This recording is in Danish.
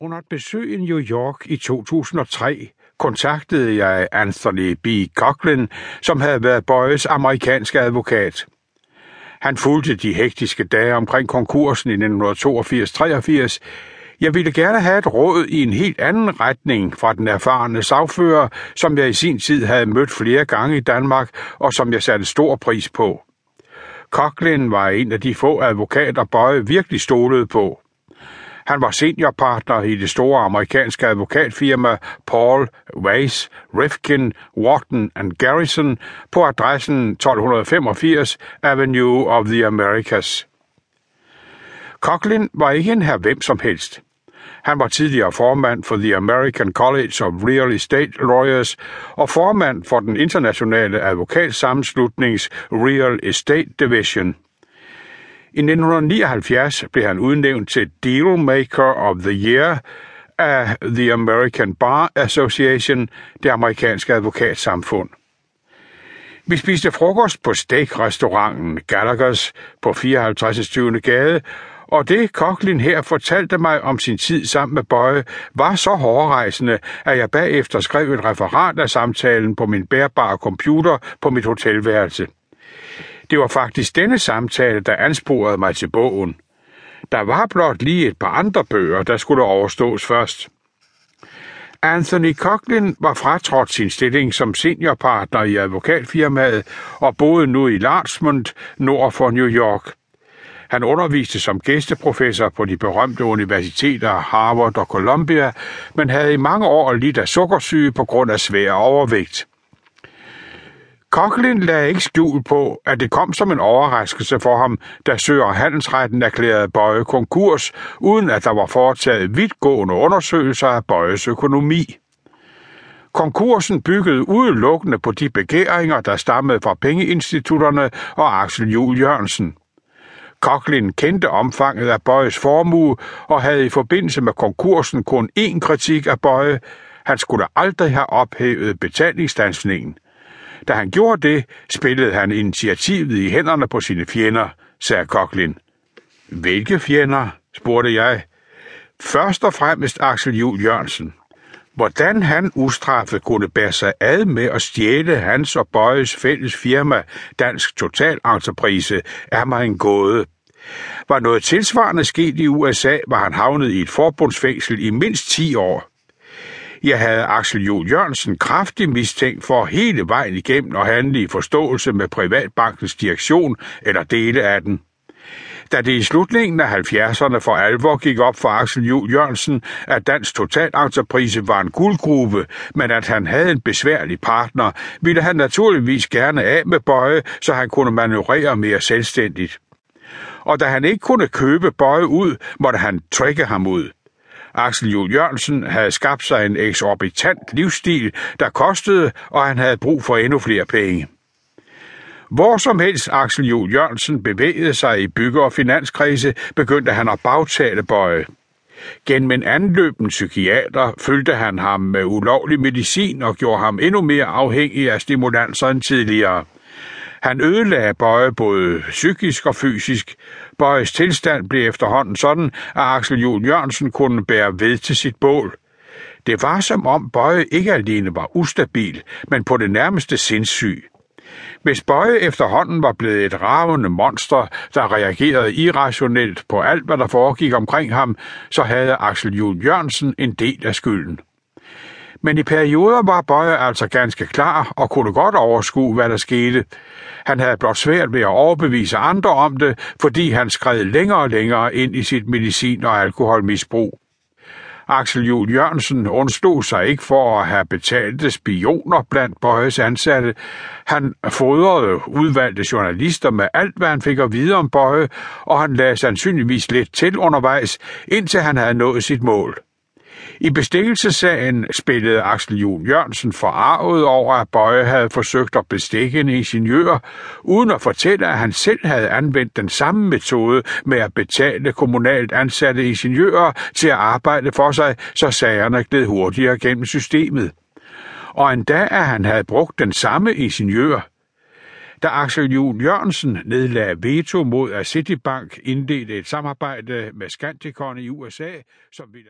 Under et besøg i New York i 2003 kontaktede jeg Anthony B. Coughlin, som havde været Bøjes amerikanske advokat. Han fulgte de hektiske dage omkring konkursen i 1982-83. Jeg ville gerne have et råd i en helt anden retning fra den erfarne sagfører, som jeg i sin tid havde mødt flere gange i Danmark, og som jeg satte stor pris på. Coughlin var en af de få advokater, Bøje virkelig stolede på. Han var seniorpartner i det store amerikanske advokatfirma Paul Weiss, Rifkin, Wharton and Garrison på adressen 1285 Avenue of the Americas. Coughlin var ikke en her hvem som helst. Han var tidligere formand for The American College of Real Estate Lawyers og formand for den internationale advokatsammenslutnings Real Estate Division. I 1979 blev han udnævnt til Dealmaker of the Year af The American Bar Association, det amerikanske advokatsamfund. Vi spiste frokost på steakrestauranten Gallagher's på 54. 20. gade, og det Koklin her fortalte mig om sin tid sammen med Bøje, var så hårdrejsende, at jeg bagefter skrev et referat af samtalen på min bærbare computer på mit hotelværelse. Det var faktisk denne samtale, der ansporede mig til bogen. Der var blot lige et par andre bøger, der skulle overstås først. Anthony Coughlin var fratrådt sin stilling som seniorpartner i advokatfirmaet og boede nu i Larchmont, nord for New York. Han underviste som gæsteprofessor på de berømte universiteter Harvard og Columbia, men havde i mange år lidt af sukkersyge på grund af svær overvægt. Coughlin lagde ikke skjul på, at det kom som en overraskelse for ham, da Søger Handelsretten erklærede Bøje konkurs, uden at der var foretaget vidtgående undersøgelser af Bøjes økonomi. Konkursen byggede udelukkende på de begæringer, der stammede fra pengeinstitutterne og Axel Jul Jørgensen. Koklin kendte omfanget af Bøjes formue og havde i forbindelse med konkursen kun én kritik af Bøje. Han skulle aldrig have ophævet betalingsstandsningen da han gjorde det, spillede han initiativet i hænderne på sine fjender, sagde Koklin. Hvilke fjender? spurgte jeg. Først og fremmest Axel Jul Jørgensen. Hvordan han ustraffet kunne bære sig ad med at stjæle hans og Bøjes fælles firma, Dansk Total Entreprise, er mig en gåde. Var noget tilsvarende sket i USA, var han havnet i et forbundsfængsel i mindst 10 år. Jeg havde Axel Jul Jørgensen kraftigt mistænkt for hele vejen igennem at handle i forståelse med Privatbankens direktion eller dele af den. Da det i slutningen af 70'erne for alvor gik op for Axel Jul Jørgensen, at Dansk Totalentreprise var en guldgruppe, men at han havde en besværlig partner, ville han naturligvis gerne af med Bøje, så han kunne manøvrere mere selvstændigt. Og da han ikke kunne købe Bøje ud, måtte han trække ham ud. Axel Jul Jørgensen havde skabt sig en eksorbitant livsstil, der kostede, og han havde brug for endnu flere penge. Hvor som helst Axel Jul Jørgensen bevægede sig i bygge- og finanskrise, begyndte han at bagtale Bøje. Gennem en anløben psykiater følte han ham med ulovlig medicin og gjorde ham endnu mere afhængig af stimulanser end tidligere. Han ødelagde Bøje både psykisk og fysisk. Bøjes tilstand blev efterhånden sådan, at Axel Jul Jørgensen kunne bære ved til sit bål. Det var som om Bøje ikke alene var ustabil, men på det nærmeste sindssyg. Hvis Bøje efterhånden var blevet et ravende monster, der reagerede irrationelt på alt, hvad der foregik omkring ham, så havde Axel Jul Jørgensen en del af skylden. Men i perioder var Bøje altså ganske klar og kunne godt overskue, hvad der skete. Han havde blot svært ved at overbevise andre om det, fordi han skred længere og længere ind i sit medicin- og alkoholmisbrug. Axel Jul Jørgensen undstod sig ikke for at have betalte spioner blandt Bøjes ansatte. Han fodrede udvalgte journalister med alt, hvad han fik at vide om Bøje, og han lagde sandsynligvis lidt til undervejs, indtil han havde nået sit mål. I bestikkelsesagen spillede Axel Jun Jørgensen forarvet over, at Bøje havde forsøgt at bestikke en ingeniør, uden at fortælle, at han selv havde anvendt den samme metode med at betale kommunalt ansatte ingeniører til at arbejde for sig, så sagerne gled hurtigere gennem systemet. Og endda, at han havde brugt den samme ingeniør, da Axel Jul Jørgensen nedlagde veto mod, at Citibank indledte et samarbejde med Scanticon i USA, som ville